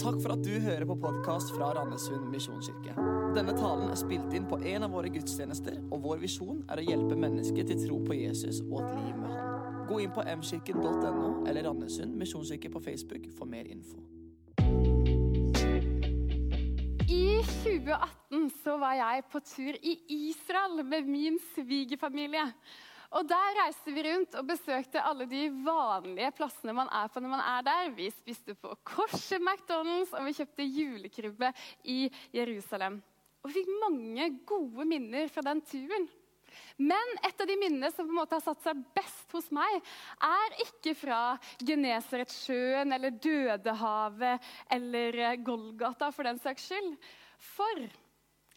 Takk for at du hører på podkast fra Randesund misjonskirke. Denne talen er spilt inn på en av våre gudstjenester, og vår visjon er å hjelpe mennesker til tro på Jesus og et liv med Han. Gå inn på mkirken.no eller Randesund misjonskirke på Facebook for mer info. I 2018 så var jeg på tur i Israel med min svigerfamilie. Og Der reiste vi rundt og besøkte alle de vanlige plassene man er på når man er der. Vi spiste på Korset McDonald's, og vi kjøpte julekrybbe i Jerusalem. Og vi fikk mange gode minner fra den turen. Men et av de minnene som på en måte har satt seg best hos meg, er ikke fra Genesaretsjøen eller Dødehavet eller Golgata for den saks skyld. For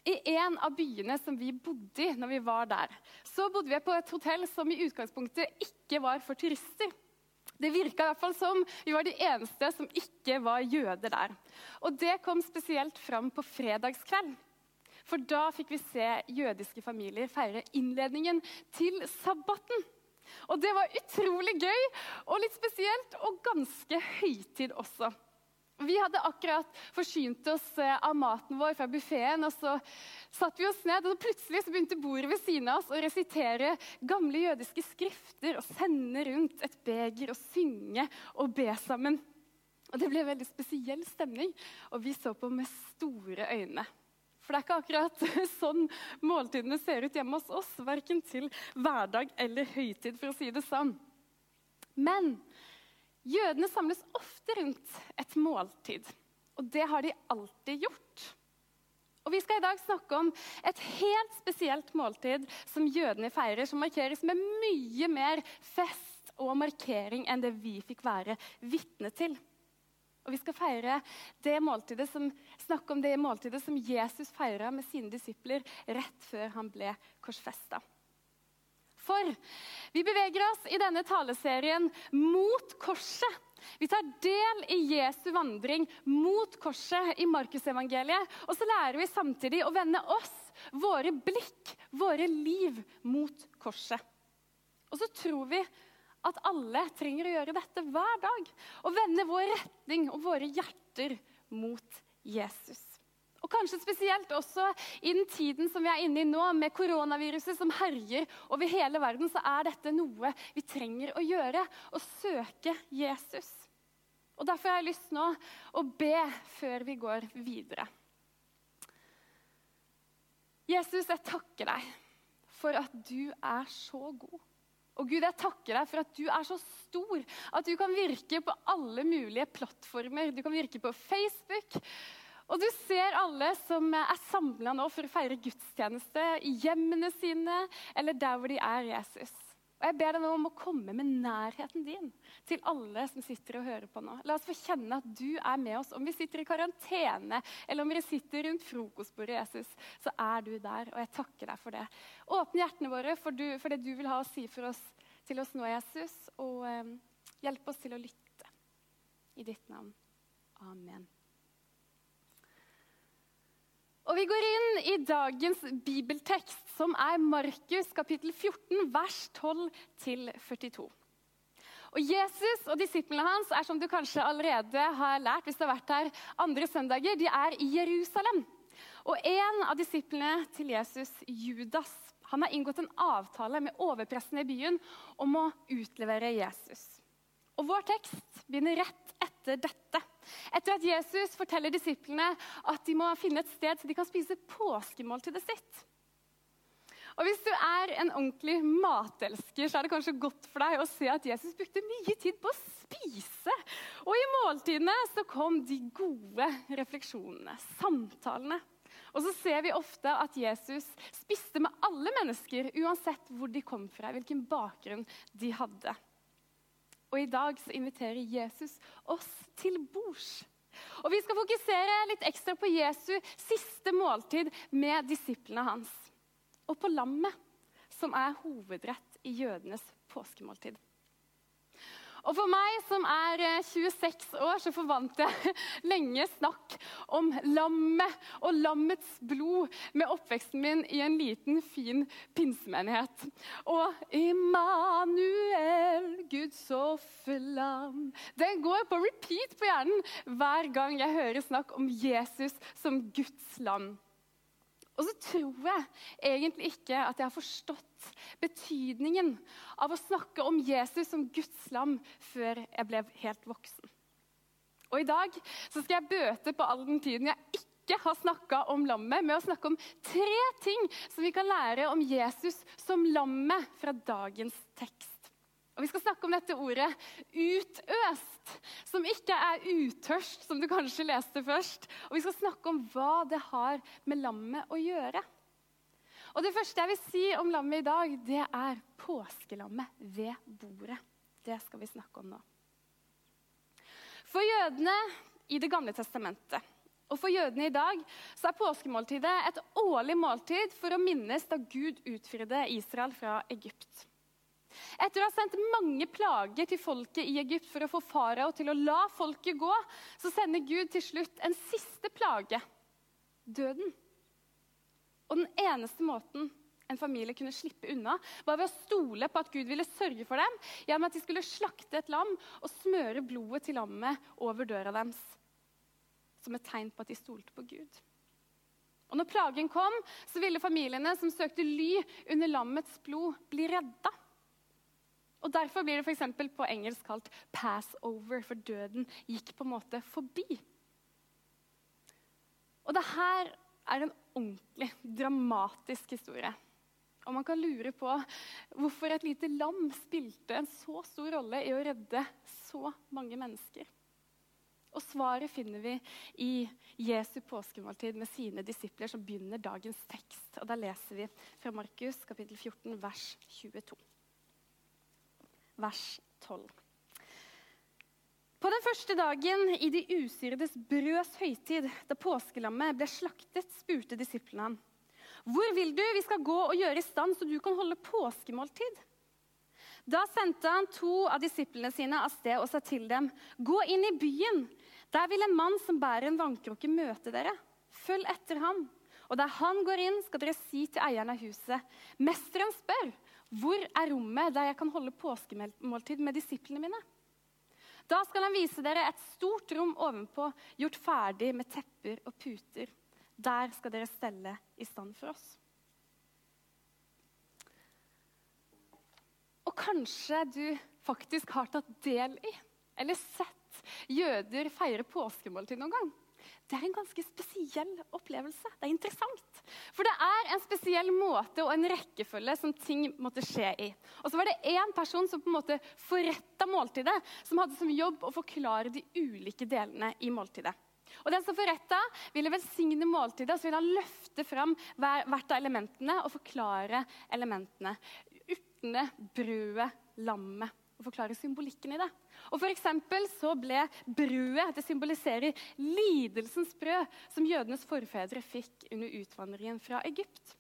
i en av byene som vi bodde i når vi var der, så bodde vi på et hotell som i utgangspunktet ikke var for turister. Det virka i hvert fall som vi var de eneste som ikke var jøder der. Og det kom spesielt fram på fredagskveld. For da fikk vi se jødiske familier feire innledningen til sabbaten. Og det var utrolig gøy og litt spesielt, og ganske høytid også. Vi hadde akkurat forsynt oss eh, av maten vår fra buffeen. Så satte vi oss ned, og plutselig begynte bordet ved siden av oss å resitere gamle jødiske skrifter og sende rundt et beger og synge og be sammen. Og Det ble en veldig spesiell stemning, og vi så på med store øyne. For det er ikke akkurat sånn måltidene ser ut hjemme hos oss, verken til hverdag eller høytid, for å si det sånn. Men Jødene samles ofte rundt et måltid, og det har de alltid gjort. Og Vi skal i dag snakke om et helt spesielt måltid som jødene feirer, som markeres med mye mer fest og markering enn det vi fikk være vitne til. Og Vi skal feire det måltidet som, snakke om det måltidet som Jesus feira med sine disipler rett før han ble korsfesta. For vi beveger oss i denne taleserien mot korset. Vi tar del i Jesu vandring mot korset i Markusevangeliet. Og så lærer vi samtidig å vende oss, våre blikk, våre liv mot korset. Og så tror vi at alle trenger å gjøre dette hver dag. Og vende vår retning og våre hjerter mot Jesus. Og kanskje spesielt også i den tiden som vi er inne i nå, med koronaviruset som herjer over hele verden, så er dette noe vi trenger å gjøre. Å søke Jesus. Og Derfor har jeg lyst nå å be før vi går videre. Jesus, jeg takker deg for at du er så god. Og Gud, jeg takker deg for at du er så stor at du kan virke på alle mulige plattformer. Du kan virke på Facebook, og du ser alle som er samla nå for å feire gudstjeneste i hjemmene sine eller der hvor de er Jesus. Og Jeg ber deg nå om å komme med nærheten din til alle som sitter og hører på nå. La oss få kjenne at du er med oss. Om vi sitter i karantene eller om vi sitter rundt frokostbordet, Jesus, så er du der. Og jeg takker deg for det. Åpne hjertene våre for, du, for det du vil ha å si oss, til oss nå, Jesus. Og eh, hjelp oss til å lytte. I ditt navn. Amen. Og Vi går inn i dagens bibeltekst, som er Markus kapittel 14, vers 12-42. Og Jesus og disiplene hans er som du kanskje allerede har lært, hvis du har vært her andre søndager, de er i Jerusalem. Og En av disiplene til Jesus, Judas, han har inngått en avtale med overpressen i byen om å utlevere Jesus. Og Vår tekst begynner rett etter dette. Etter at Jesus forteller disiplene at de må finne et sted så de kan spise påskemåltidet sitt. Og Hvis du er en ordentlig matelsker, så er det kanskje godt for deg å se at Jesus brukte mye tid på å spise. Og i måltidene så kom de gode refleksjonene, samtalene. Og så ser vi ofte at Jesus spiste med alle mennesker, uansett hvor de kom fra, hvilken bakgrunn de hadde. Og i dag så inviterer Jesus oss til bords. Og Vi skal fokusere litt ekstra på Jesu siste måltid med disiplene hans. Og på lammet, som er hovedrett i jødenes påskemåltid. Og for meg som er 26 eh, år, så forvant jeg lenge snakk om lammet og lammets blod med oppveksten min i en liten, fin pinsemenighet. Og Immanuel, Guds offerlam Den går på repeat på hjernen hver gang jeg hører snakk om Jesus som Guds lam. Og så tror jeg egentlig ikke at jeg har forstått betydningen av å snakke om Jesus som Guds lam før jeg ble helt voksen. Og I dag så skal jeg bøte på all den tiden jeg ikke har snakka om lammet, med å snakke om tre ting som vi kan lære om Jesus som lammet fra dagens tekst. Og Vi skal snakke om dette ordet 'utøst', som ikke er utørst, som du kanskje leste først. Og vi skal snakke om hva det har med lammet å gjøre. Og Det første jeg vil si om lammet i dag, det er påskelammet ved bordet. Det skal vi snakke om nå. For jødene i Det gamle testamentet og for jødene i dag så er påskemåltidet et årlig måltid for å minnes da Gud utfridde Israel fra Egypt. Etter å ha sendt mange plager til folket i Egypt for å få farao til å la folket gå, så sender Gud til slutt en siste plage døden. Og den eneste måten en familie kunne slippe unna, var ved å stole på at Gud ville sørge for dem gjennom at de skulle slakte et lam og smøre blodet til lammet over døra deres. Som et tegn på at de stolte på Gud. Og når plagen kom, så ville familiene som søkte ly under lammets blod, bli redda. Og Derfor blir det for på engelsk kalt 'passover', for døden gikk på en måte forbi. Og det her er en ordentlig dramatisk historie. Og man kan lure på hvorfor et lite lam spilte en så stor rolle i å redde så mange mennesker. Og Svaret finner vi i Jesu påskemåltid med sine disipler, som begynner dagens tekst. Og Da leser vi fra Markus kapittel 14, vers 22 vers 12. På den første dagen i de usyrdes brøds høytid, da påskelammet ble slaktet, spurte disiplene ham. Hvor vil du vi skal gå og gjøre i stand så du kan holde påskemåltid? Da sendte han to av disiplene sine av sted og sa til dem.: Gå inn i byen. Der vil en mann som bærer en vannkrukke, møte dere. Følg etter ham. Og der han går inn, skal dere si til eieren av huset.: Mesteren spør, hvor er rommet der jeg kan holde påskemåltid med disiplene mine? Da skal han vise dere et stort rom ovenpå, gjort ferdig med tepper og puter. Der skal dere stelle i stand for oss. Og kanskje du faktisk har tatt del i eller sett jøder feire påskemåltid noen gang det er en ganske spesiell opplevelse. Det er interessant. For det er en spesiell måte og en rekkefølge som ting måtte skje i. Og så var det én person som på en måte forretta måltidet, som hadde som jobb å forklare de ulike delene i måltidet. Og den som forretta, ville velsigne måltidet og så ville han løfte fram hvert av elementene og forklare elementene. Urtene, brødet, lammet og forklare symbolikken i det. Og for så ble brødet Det symboliserer lidelsens brød som jødenes forfedre fikk under utvandringen fra Egypt.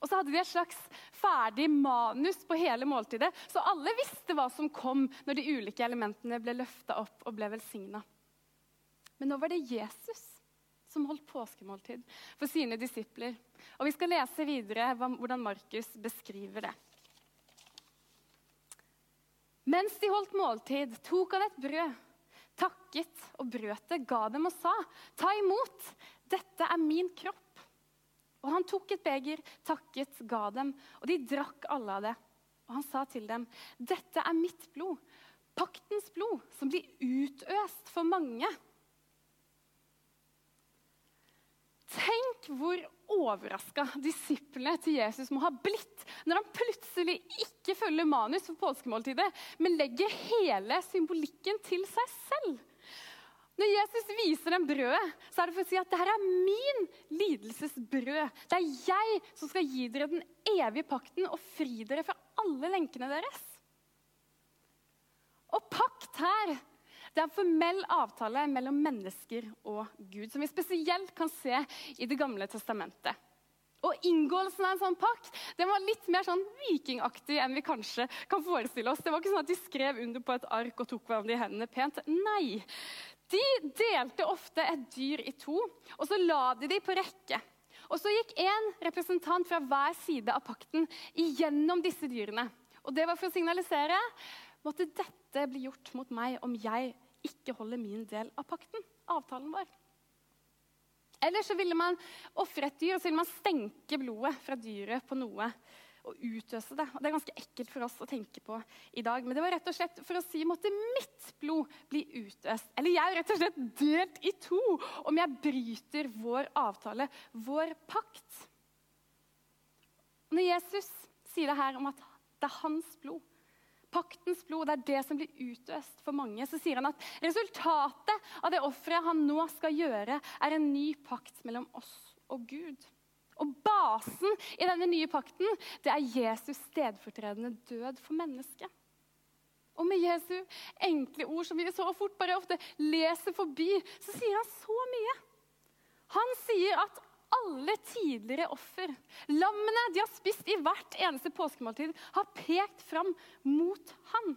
Og så hadde de et slags ferdig manus på hele måltidet, så alle visste hva som kom når de ulike elementene ble løfta opp og ble velsigna. Men nå var det Jesus som holdt påskemåltid for sine disipler. Og Vi skal lese videre hvordan Markus beskriver det. Mens de holdt måltid, tok han et brød, takket og brøt det, ga dem og sa, 'Ta imot, dette er min kropp.' Og han tok et beger, takket, ga dem, og de drakk alle av det. Og han sa til dem, 'Dette er mitt blod, paktens blod, som blir utøst for mange.' Tenk overraska disiplene til Jesus må ha blitt når han plutselig ikke følger manus for påskemåltidet, men legger hele symbolikken til seg selv. Når Jesus viser dem brødet, så er det for å si at dette er min lidelsesbrød. Det er jeg som skal gi dere den evige pakten og fri dere fra alle lenkene deres. Og pakt her det er en formell avtale mellom mennesker og Gud, som vi spesielt kan se i Det gamle testamentet. Og Inngåelsen av en sånn pakt den var litt mer sånn vikingaktig enn vi kanskje kan forestille oss. Det var ikke sånn at De skrev under på et ark og tok hverandre i hendene pent. Nei. De delte ofte et dyr i to, og så la de de på rekke. Og Så gikk en representant fra hver side av pakten igjennom disse dyrene. Og Det var for å signalisere måtte dette bli gjort mot meg om jeg ikke holder min del av pakten, avtalen vår. Eller så ville man ofre et dyr og så ville man stenke blodet fra dyret på noe og utøse det. Og det er ganske ekkelt for oss å tenke på i dag. Men det var rett og slett for å si måtte mitt blod bli utøst. Eller jeg er rett og slett delt i to om jeg bryter vår avtale, vår pakt. Når Jesus sier det her om at det er hans blod paktens blod, det er det som blir utøst for mange, så sier han at resultatet av det offeret han nå skal gjøre, er en ny pakt mellom oss og Gud. Og basen i denne nye pakten det er Jesus stedfortredende død for mennesket. Og med Jesu enkle ord som vi så fort bare ofte leser forbi, så sier han så mye. Han sier at alle tidligere offer. Lammene de har spist i hvert eneste påskemåltid, har pekt fram mot han.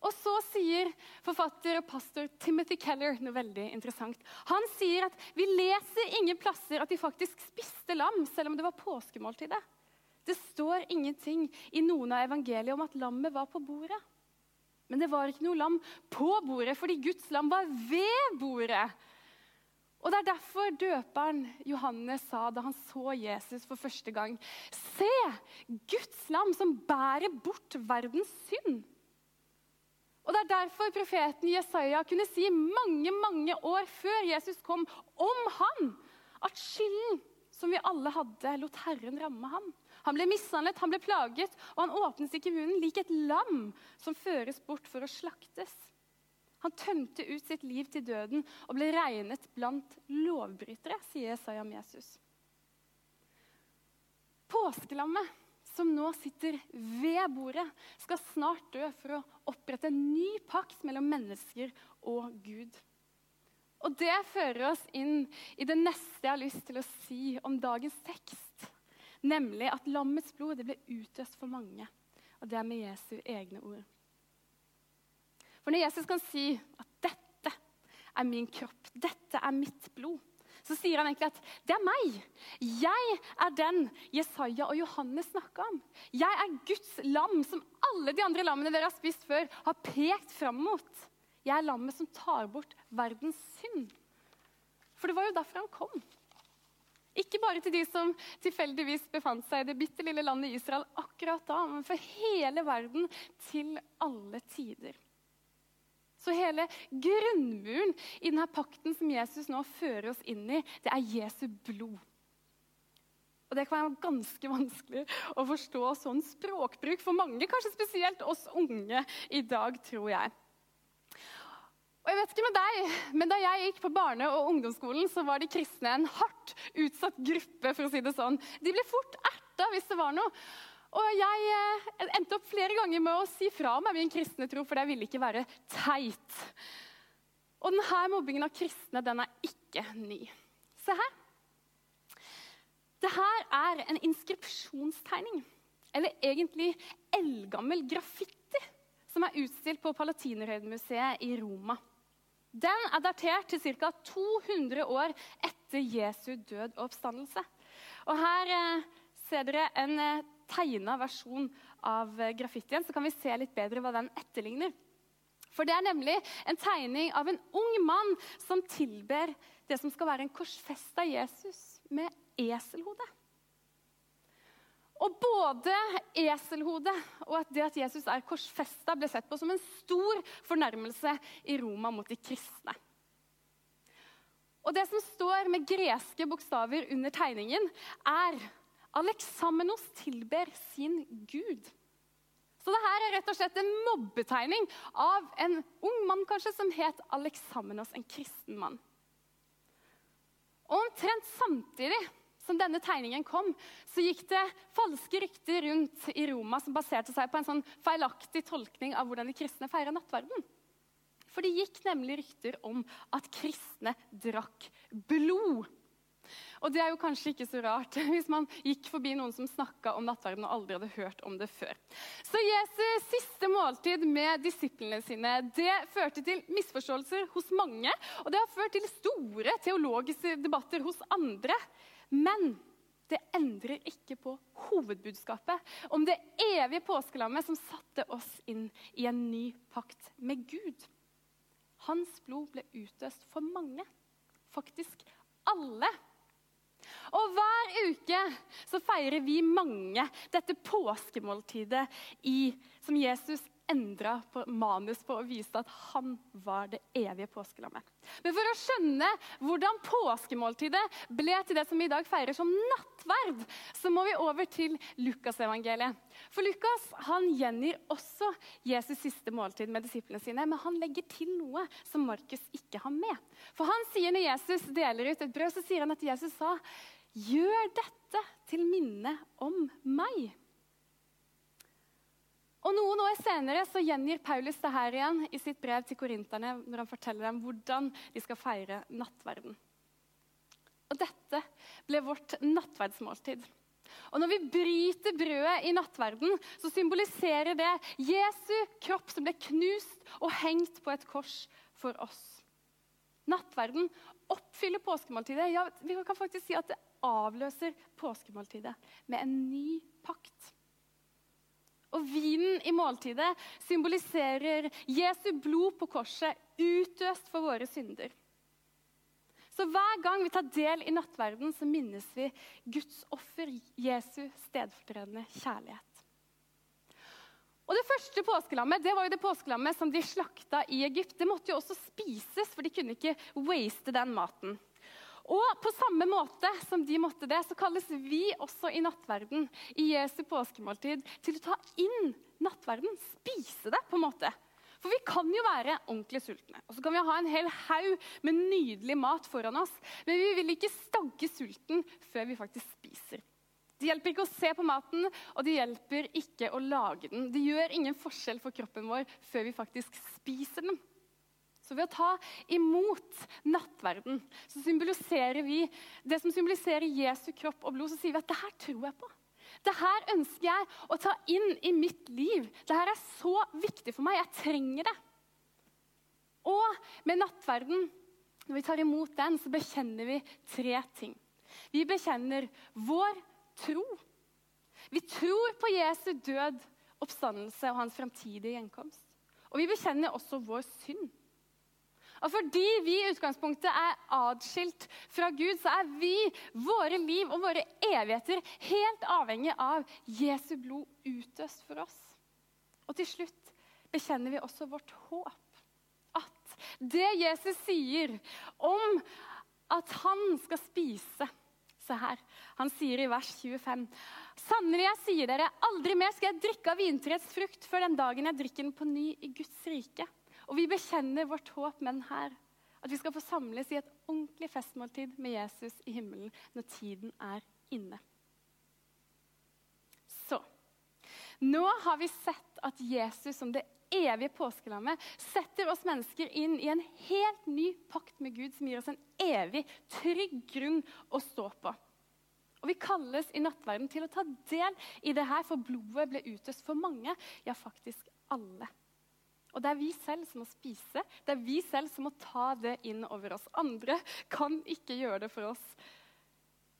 Og så sier forfatter og pastor Timothy Keller noe veldig interessant. Han sier at vi leser ingen plasser at de faktisk spiste lam, selv om det var påskemåltidet. Det står ingenting i noen av evangeliet om at lammet var på bordet. Men det var ikke noe lam på bordet, fordi Guds lam var ved bordet. Og Det er derfor døperen Johannes sa da han så Jesus for første gang Se, Guds lam som bærer bort verdens synd. Og Det er derfor profeten Jesaja kunne si mange mange år før Jesus kom, om han, at skylden som vi alle hadde, lot Herren ramme ham. Han ble mishandlet, han ble plaget, og han åpnet ikke munnen lik et lam som føres bort for å slaktes. Han tømte ut sitt liv til døden og ble regnet blant lovbrytere, sier Jesaja om Jesus. Påskelammet, som nå sitter ved bordet, skal snart dø for å opprette en ny pakt mellom mennesker og Gud. Og Det fører oss inn i det neste jeg har lyst til å si om dagens tekst. Nemlig at lammets blod ble utøst for mange. Og det er med Jesu egne ord. For når Jesus kan si at 'dette er min kropp, dette er mitt blod', så sier han egentlig at 'det er meg'. Jeg er den Jesaja og Johannes snakka om. Jeg er Guds lam, som alle de andre lammene dere har spist før, har pekt fram mot. Jeg er lammet som tar bort verdens synd. For det var jo derfor han kom. Ikke bare til de som tilfeldigvis befant seg i det bitte lille landet Israel akkurat da, men for hele verden til alle tider. Så hele grunnmuren i denne pakten som Jesus nå fører oss inn i, det er Jesu blod. Og Det kan være ganske vanskelig å forstå sånn språkbruk for mange, kanskje spesielt oss unge i dag, tror jeg. Og jeg vet ikke med deg, men Da jeg gikk på barne- og ungdomsskolen, så var de kristne en hardt utsatt gruppe. for å si det sånn. De ble fort erta hvis det var noe. Og jeg eh, endte opp flere ganger med å si fra meg min kristne tro, for jeg ville ikke være teit. Og denne mobbingen av kristne den er ikke ny. Se her. Dette er en inskripsjonstegning, eller egentlig eldgammel graffiti, som er utstilt på Palatinerhøyden-museet i Roma. Den er datert til ca. 200 år etter Jesu død og oppstandelse. Og her eh, ser dere en eh, tegna versjon av eh, graffitien, så kan vi se litt bedre hva den etterligner. For det er nemlig en tegning av en ung mann som tilber det som skal være en korsfesta Jesus med eselhode. Og både eselhodet og det at Jesus er korsfesta, ble sett på som en stor fornærmelse i Roma mot de kristne. Og Det som står med greske bokstaver under tegningen, er Aleksamenos tilber sin gud. Så det her er rett og slett en mobbetegning av en ung mann kanskje, som het Aleksamenos, en kristen mann. Og Omtrent samtidig som denne tegningen kom, så gikk det falske rykter rundt i Roma som baserte seg på en sånn feilaktig tolkning av hvordan de kristne feirer nattverden. For det gikk nemlig rykter om at kristne drakk blod. Og det er jo kanskje ikke så rart hvis man gikk forbi noen som snakka om nattverden og aldri hadde hørt om det før. Så Jesus' siste måltid med disiplene sine det førte til misforståelser hos mange. Og det har ført til store teologiske debatter hos andre. Men det endrer ikke på hovedbudskapet om det evige påskelammet som satte oss inn i en ny pakt med Gud. Hans blod ble utøst for mange, faktisk alle. Og hver uke så feirer vi mange dette påskemåltidet i, som Jesus endra på manus på og viste at han var det evige påskelammet. Men for å skjønne hvordan påskemåltidet ble til det som vi i dag feirer som nattverd, så må vi over til Lukasevangeliet. For Lukas han gjengir også Jesus' siste måltid med disiplene sine, men han legger til noe som Markus ikke har med. For han sier Når Jesus deler ut et brød, så sier han at Jesus sa, 'Gjør dette til minne om meg'. Og Noen år senere så gjengir Paulus det her igjen i sitt brev til korinterne når han forteller dem hvordan de skal feire nattverden. Og Dette ble vårt nattverdsmåltid. Og Når vi bryter brødet i nattverden, så symboliserer det Jesu kropp som ble knust og hengt på et kors for oss. Nattverden oppfyller påskemåltidet. Ja, vi kan faktisk si at det avløser påskemåltidet med en ny pakt. Og vinen i måltidet symboliserer Jesu blod på korset, utøst for våre synder. Så hver gang vi tar del i nattverden, så minnes vi Guds offer, Jesu stedfortredende kjærlighet. Og Det første påskelammet det var jo det påskelammet som de slakta i Egypt. Det måtte jo også spises, for de kunne ikke waste den maten. Og på samme måte som de måtte det, så kalles vi også i nattverden i Jesu påskemåltid til å ta inn nattverden, spise det, på en måte. For vi kan jo være ordentlig sultne. Og så kan vi ha en hel haug med nydelig mat foran oss. Men vi vil ikke stagge sulten før vi faktisk spiser. Det hjelper ikke å se på maten, og det hjelper ikke å lage den. Det gjør ingen forskjell for kroppen vår før vi faktisk spiser den. Så ved å ta imot nattverden så symboliserer vi det som symboliserer Jesu kropp og blod. Så sier vi at det her tror jeg på. Det her ønsker jeg å ta inn i mitt liv. Det her er så viktig for meg. Jeg trenger det. Og med nattverden, når vi tar imot den, så bekjenner vi tre ting. Vi bekjenner vår tro. Vi tror på Jesu død, oppstandelse og hans framtidige gjenkomst. Og vi bekjenner også vår synd. Og fordi vi i utgangspunktet er atskilt fra Gud, så er vi, våre liv og våre evigheter helt avhengig av Jesu blod utøst for oss. Og til slutt bekjenner vi også vårt håp. At det Jesus sier om at han skal spise Se her. Han sier i vers 25.: Sannelig, jeg sier dere, aldri mer skal jeg drikke av vintreets frukt før den dagen jeg drikker den på ny i Guds rike. Og vi bekjenner vårt håp med den her. At vi skal få samles i et ordentlig festmåltid med Jesus i himmelen når tiden er inne. Så Nå har vi sett at Jesus som det evige påskelammet setter oss mennesker inn i en helt ny pakt med Gud som gir oss en evig, trygg grunn å stå på. Og Vi kalles i nattverden til å ta del i det her, for blodet ble utøst for mange, ja, faktisk alle. Og det er vi selv som må spise, det er vi selv som må ta det inn over oss. Andre kan ikke gjøre det for oss.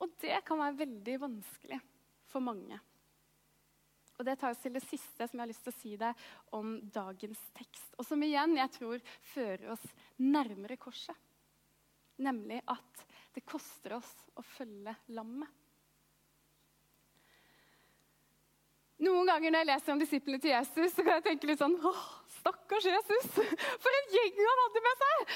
Og det kan være veldig vanskelig for mange. Og Det tar oss til det siste som jeg har lyst til å si deg om dagens tekst. Og som igjen jeg tror fører oss nærmere korset. Nemlig at det koster oss å følge lammet. Noen ganger når jeg leser om disiplene til Jesus, så kan jeg tenke litt sånn åh, Stakkars Jesus! For en gjeng han hadde med seg!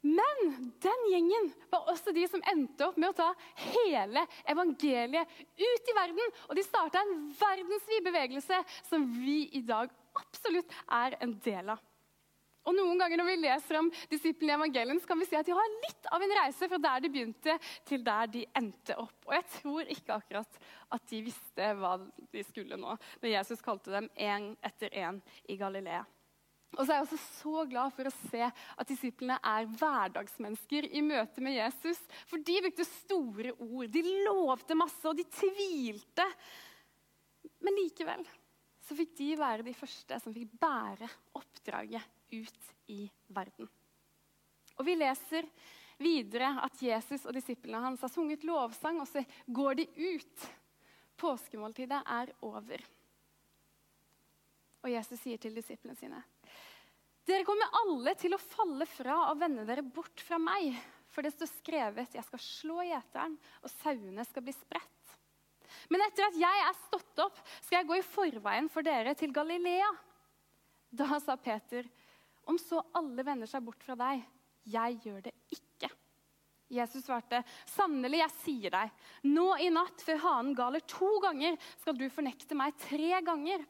Men den gjengen var også de som endte opp med å ta hele evangeliet ut i verden. Og de starta en verdensvid bevegelse som vi i dag absolutt er en del av. Og Noen ganger når vi leser om disiplene i evangelien, så kan vi si at de har litt av en reise fra der de begynte, til der de endte opp. Og jeg tror ikke akkurat at de visste hva de skulle nå, når Jesus kalte dem én etter én i Galilea. Og så er jeg også så glad for å se at disiplene er hverdagsmennesker i møte med Jesus. For de brukte store ord, de lovte masse, og de tvilte. Men likevel så fikk de være de første som fikk bære oppdraget ut i verden. Og vi leser videre at Jesus og disiplene hans har sunget lovsang, og så går de ut. Påskemåltidet er over. Og Jesus sier til disiplene sine.: Dere kommer alle til å falle fra og vende dere bort fra meg. For det står skrevet, jeg skal slå gjeteren, og sauene skal bli spredt. Men etter at jeg er stått opp, skal jeg gå i forveien for dere til Galilea. Da sa Peter, om så alle vender seg bort fra deg, jeg gjør det ikke. Jesus svarte, sannelig, jeg sier deg, nå i natt før hanen galer to ganger, skal du fornekte meg tre ganger.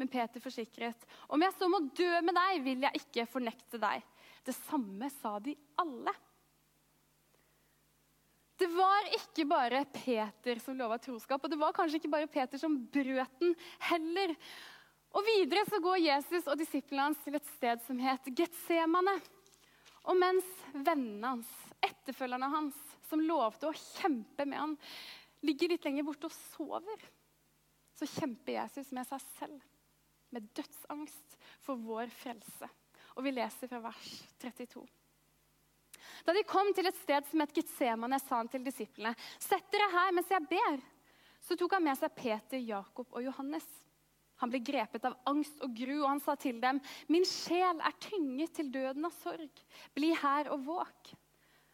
Men Peter forsikret, om jeg så må dø med deg, vil jeg ikke fornekte deg. Det samme sa de alle. Det var ikke bare Peter som lova troskap, og det var kanskje ikke bare Peter som brøt den heller. Og Videre så går Jesus og disiplene hans til et sted som het Getsemane. Og mens vennene hans, etterfølgerne hans, som lovte å kjempe med han, ligger litt lenger borte og sover, så kjemper Jesus med seg selv med dødsangst for vår frelse. Og vi leser fra vers 32. Da de kom til et sted som het Getsemane, sa han til disiplene.: Sett dere her mens jeg ber. Så tok han med seg Peter, Jakob og Johannes. Han ble grepet av angst og gru, og han sa til dem.: Min sjel er tynget til døden av sorg. Bli her og våk.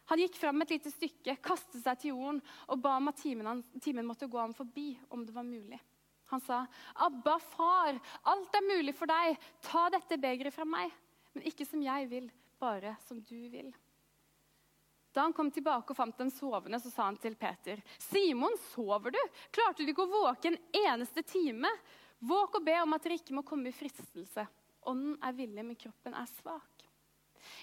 Han gikk fram et lite stykke, kastet seg til jorden og ba om at timen, timen måtte gå ham forbi, om det var mulig. Han sa, 'Abba, far, alt er mulig for deg. Ta dette begeret fra meg.' Men ikke som jeg vil, bare som du vil. Da han kom tilbake og fant den sovende, så sa han til Peter.: Simon, sover du? Klarte du ikke å våke en eneste time? Våk og be om at dere ikke må komme i fristelse. Ånden er villig, men kroppen er svak.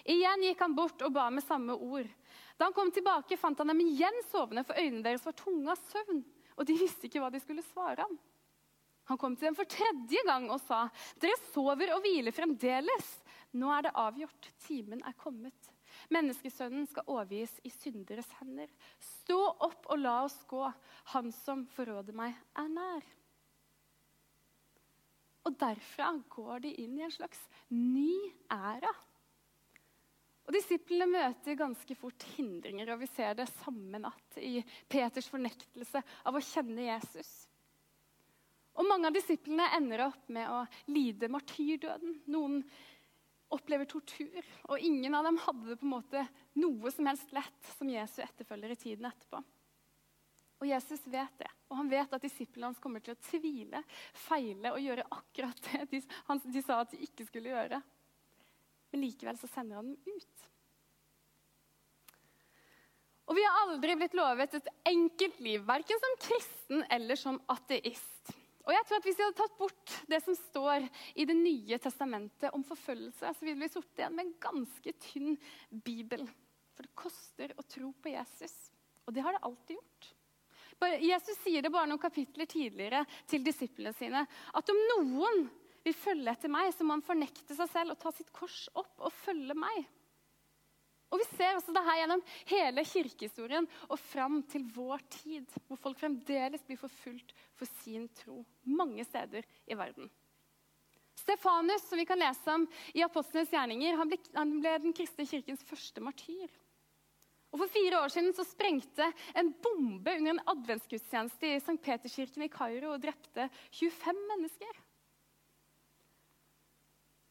Igjen gikk han bort og ba med samme ord. Da han kom tilbake, fant han dem igjen sovende, for øynene deres var tunge av søvn. Og de visste ikke hva de skulle svare ham. Han kom til dem for tredje gang og sa, 'Dere sover og hviler fremdeles.' Nå er det avgjort. Timen er kommet. Menneskesønnen skal overgis i synderes hender. Stå opp og la oss gå. Han som forråder meg, er nær. Og derfra går de inn i en slags ny æra. Og Disiplene møter ganske fort hindringer, og vi ser det samme natt i Peters fornektelse av å kjenne Jesus. Og Mange av disiplene ender opp med å lide martyrdøden. Noen opplever tortur, og ingen av dem hadde det på en måte noe som helst lett som Jesu etterfølger i tiden etterpå. Og Jesus vet det, og han vet at disiplene hans kommer til å tvile, feile og gjøre akkurat det de, han, de sa at de ikke skulle gjøre. Men likevel så sender han dem ut. Og vi har aldri blitt lovet et enkelt liv, verken som kristen eller som ateist. Og jeg tror at Hvis vi hadde tatt bort det som står i Det nye testamentet om forfølgelse, så ville vi sittet igjen med en ganske tynn bibel. For det koster å tro på Jesus. Og det har det alltid gjort. Jesus sier det bare noen kapitler tidligere til disiplene sine. At om noen vil følge etter meg, så må han fornekte seg selv og ta sitt kors opp og følge meg. Og Vi ser også det her gjennom hele kirkehistorien og fram til vår tid, hvor folk fremdeles blir forfulgt for sin tro mange steder i verden. Stefanus, som vi kan lese om i Apostlenes gjerninger, han ble, han ble den kristne kirkens første martyr. Og For fire år siden så sprengte en bombe under en adventsgudstjeneste i St. Peterskirken i Kairo og drepte 25 mennesker.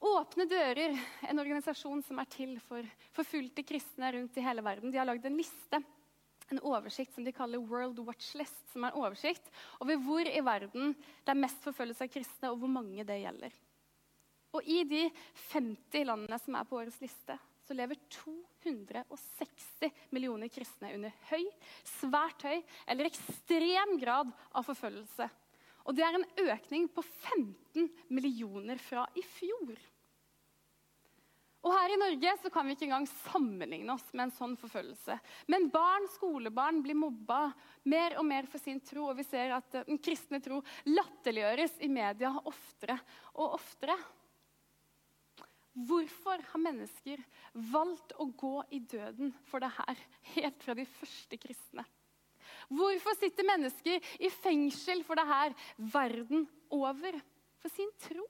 Åpne dører, en organisasjon som er til for forfulgte kristne rundt i hele verden, de har lagd en liste, en oversikt som de kaller World Watch List, som er en oversikt over hvor i verden det er mest forfølgelse av kristne, og hvor mange det gjelder. Og I de 50 landene som er på årets liste, så lever 260 millioner kristne under høy, svært høy eller ekstrem grad av forfølgelse. Og det er en økning på 15 millioner fra i fjor. Og her i Norge så kan vi ikke engang sammenligne oss med en sånn forfølgelse. Men barn, skolebarn blir mobba mer og mer for sin tro, og vi ser at den kristne tro latterliggjøres i media oftere og oftere. Hvorfor har mennesker valgt å gå i døden for det her, helt fra de første kristne? Hvorfor sitter mennesker i fengsel for det her verden over? For sin tro.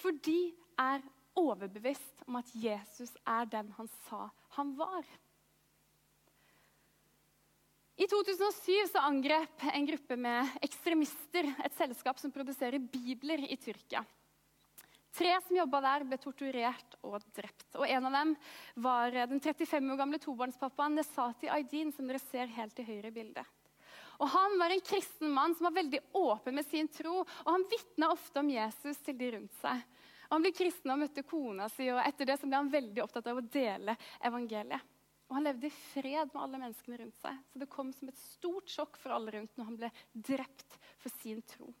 For de er overbevist om at Jesus er den han sa han var. I 2007 så angrep en gruppe med ekstremister et selskap som produserer bibler i Tyrkia. Tre som jobba der, ble torturert og drept. Og En av dem var den 35 år gamle tobarnspappaen Nesati Aydin, som dere ser helt til høyre i bildet. Og Han var en kristen mann som var veldig åpen med sin tro, og han vitna ofte om Jesus til de rundt seg. Og han ble kristen og møtte kona si, og etter det ble han veldig opptatt av å dele evangeliet. Og Han levde i fred med alle menneskene rundt seg. Så det kom som et stort sjokk for alle rundt når han ble drept for sin tro.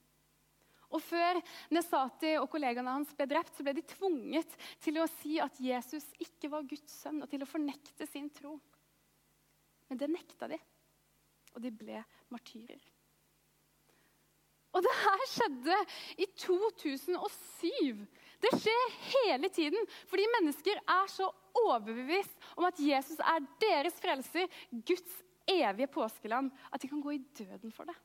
Og Før Nesati og kollegaene hans ble drept, så ble de tvunget til å si at Jesus ikke var Guds sønn, og til å fornekte sin tro. Men det nekta de, og de ble martyrer. Og det her skjedde i 2007. Det skjer hele tiden fordi mennesker er så overbevist om at Jesus er deres frelser, Guds evige påskeland, at de kan gå i døden for det.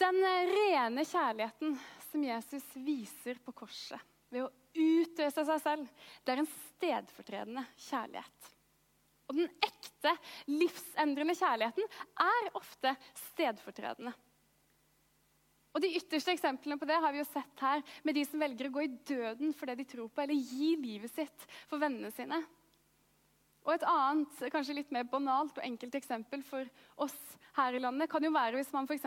Den rene kjærligheten som Jesus viser på korset ved å utøse seg selv, det er en stedfortredende kjærlighet. Og den ekte, livsendrende kjærligheten er ofte stedfortredende. Og De ytterste eksemplene på det har vi jo sett her, med de som velger å gå i døden for det de tror på, eller gi livet sitt for vennene sine. Og Et annet, kanskje litt mer banalt og enkelt eksempel for oss her i landet kan jo være hvis man for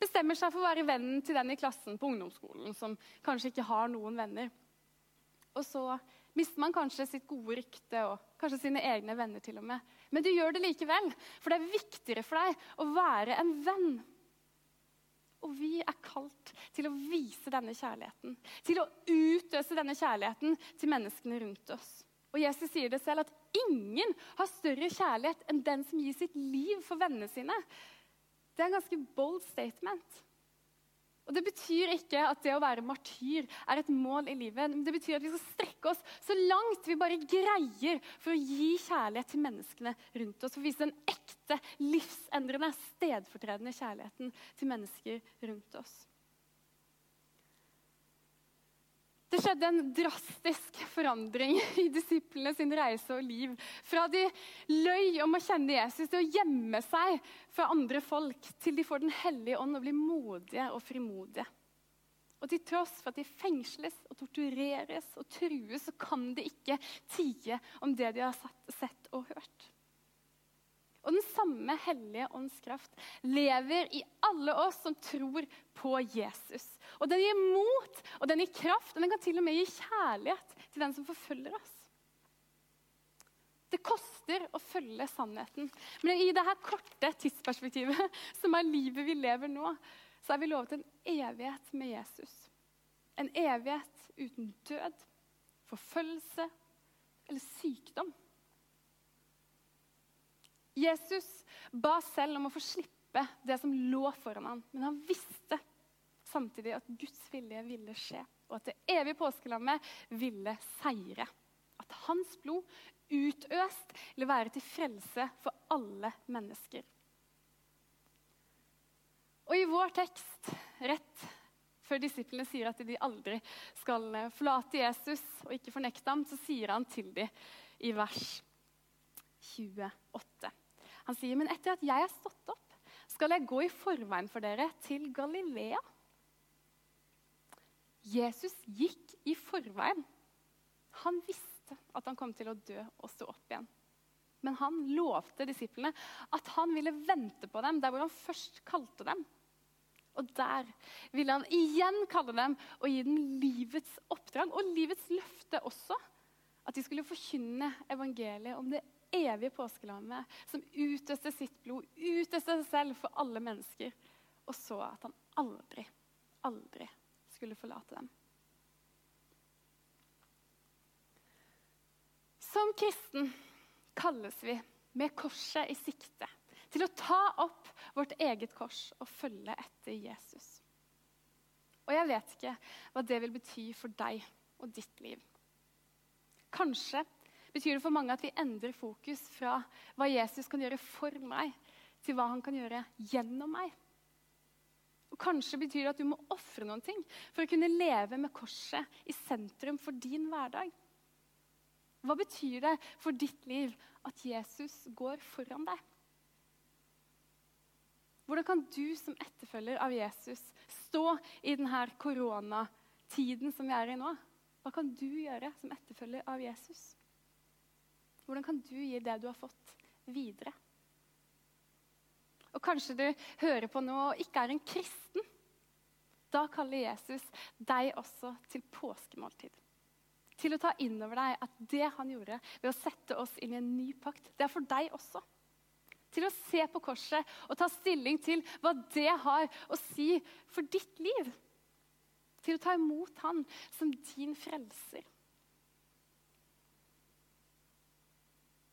bestemmer seg for å være vennen til den i klassen på ungdomsskolen som kanskje ikke har noen venner. Og så mister man kanskje sitt gode rykte og kanskje sine egne venner til og med. Men du gjør det likevel, for det er viktigere for deg å være en venn. Og vi er kalt til å vise denne kjærligheten, til å utøse denne kjærligheten til menneskene rundt oss. Og Jesus sier det selv at ingen har større kjærlighet enn den som gir sitt liv for vennene sine. Det er en ganske bold statement. Og Det betyr ikke at det å være martyr er et mål i livet. men Det betyr at vi skal strekke oss så langt vi bare greier for å gi kjærlighet til menneskene rundt oss. For å vise den ekte, livsendrende, stedfortredende kjærligheten til mennesker rundt oss. Det skjedde en drastisk forandring i disiplene sin reise og liv. Fra de løy om å kjenne Jesus til å gjemme seg fra andre folk, til de får Den hellige ånd og blir modige og frimodige. Og til tross for at de fengsles og tortureres og trues, så kan de ikke tie om det de har sett og hørt. Og den samme Hellige Ånds kraft lever i alle oss som tror på Jesus. Og den gir mot, og den gir kraft, og den kan til og med gi kjærlighet til den som forfølger oss. Det koster å følge sannheten. Men i dette korte tidsperspektivet, som er livet vi lever nå, så er vi lovet en evighet med Jesus. En evighet uten død, forfølgelse eller sykdom. Jesus ba selv om å få slippe det som lå foran ham, men han visste samtidig at Guds vilje ville skje, og at det evige påskelammet ville seire. At hans blod, utøst, ville være til frelse for alle mennesker. Og i vår tekst, rett før disiplene sier at de aldri skal forlate Jesus og ikke fornekte ham, så sier han til dem i vers 28. Han sier, 'Men etter at jeg er stått opp, skal jeg gå i forveien for dere til Galilea.' Jesus gikk i forveien. Han visste at han kom til å dø og stå opp igjen. Men han lovte disiplene at han ville vente på dem der hvor han først kalte dem. Og der ville han igjen kalle dem og gi dem livets oppdrag og livets løfte også. At de skulle forkynne evangeliet om det evige påskelammet som utøste sitt blod, utøste seg selv for alle mennesker, og så at han aldri, aldri skulle forlate dem. Som kristen kalles vi med korset i sikte til å ta opp vårt eget kors og følge etter Jesus. Og jeg vet ikke hva det vil bety for deg og ditt liv. Kanskje betyr det for mange at vi endrer fokus fra hva Jesus kan gjøre for meg, til hva han kan gjøre gjennom meg. Og Kanskje betyr det at du må ofre noen ting for å kunne leve med korset i sentrum for din hverdag. Hva betyr det for ditt liv at Jesus går foran deg? Hvordan kan du som etterfølger av Jesus stå i denne koronatiden som vi er i nå? Hva kan du gjøre som etterfølger av Jesus? Hvordan kan du gi det du har fått, videre? Og kanskje du hører på nå og ikke er en kristen. Da kaller Jesus deg også til påskemåltid. Til å ta inn over deg at det han gjorde ved å sette oss inn i en ny pakt, det er for deg også. Til å se på korset og ta stilling til hva det har å si for ditt liv. Til å ta imot han som din frelser.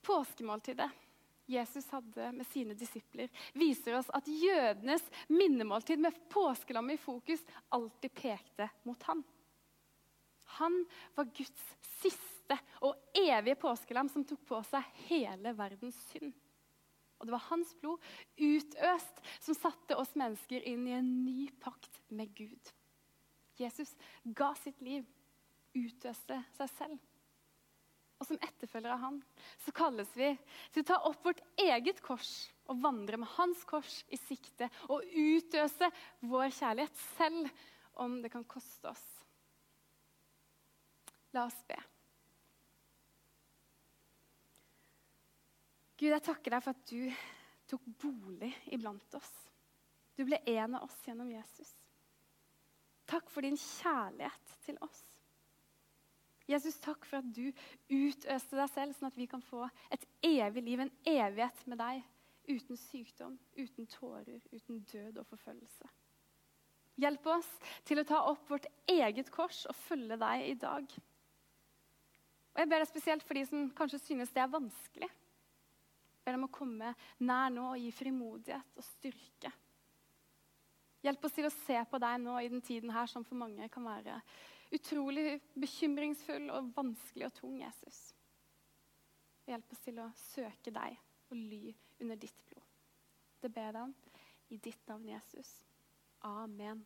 Påskemåltidet Jesus hadde med sine disipler, viser oss at jødenes minnemåltid med påskelammet i fokus alltid pekte mot han. Han var Guds siste og evige påskelam som tok på seg hele verdens synd. Og det var hans blod, utøst, som satte oss mennesker inn i en ny pakt med Gud. Jesus ga sitt liv, utøste seg selv og som etterfølgere av han, så kalles vi til å ta opp vårt eget kors og vandre med hans kors i sikte og utøse vår kjærlighet, selv om det kan koste oss. La oss be. Gud, jeg takker deg for at du tok bolig iblant oss. Du ble en av oss gjennom Jesus. Takk for din kjærlighet til oss. Jesus, takk for at du utøste deg selv, sånn at vi kan få et evig liv, en evighet med deg. Uten sykdom, uten tårer, uten død og forfølgelse. Hjelp oss til å ta opp vårt eget kors og følge deg i dag. Og Jeg ber deg spesielt for de som kanskje synes det er vanskelig. Jeg ber dem å komme nær nå og gi frimodighet og styrke. Hjelp oss til å se på deg nå i den tiden her som for mange kan være utrolig bekymringsfull og vanskelig og tung, Jesus. Hjelp oss til å søke deg og ly under ditt blod. Det ber jeg om i ditt navn, Jesus. Amen.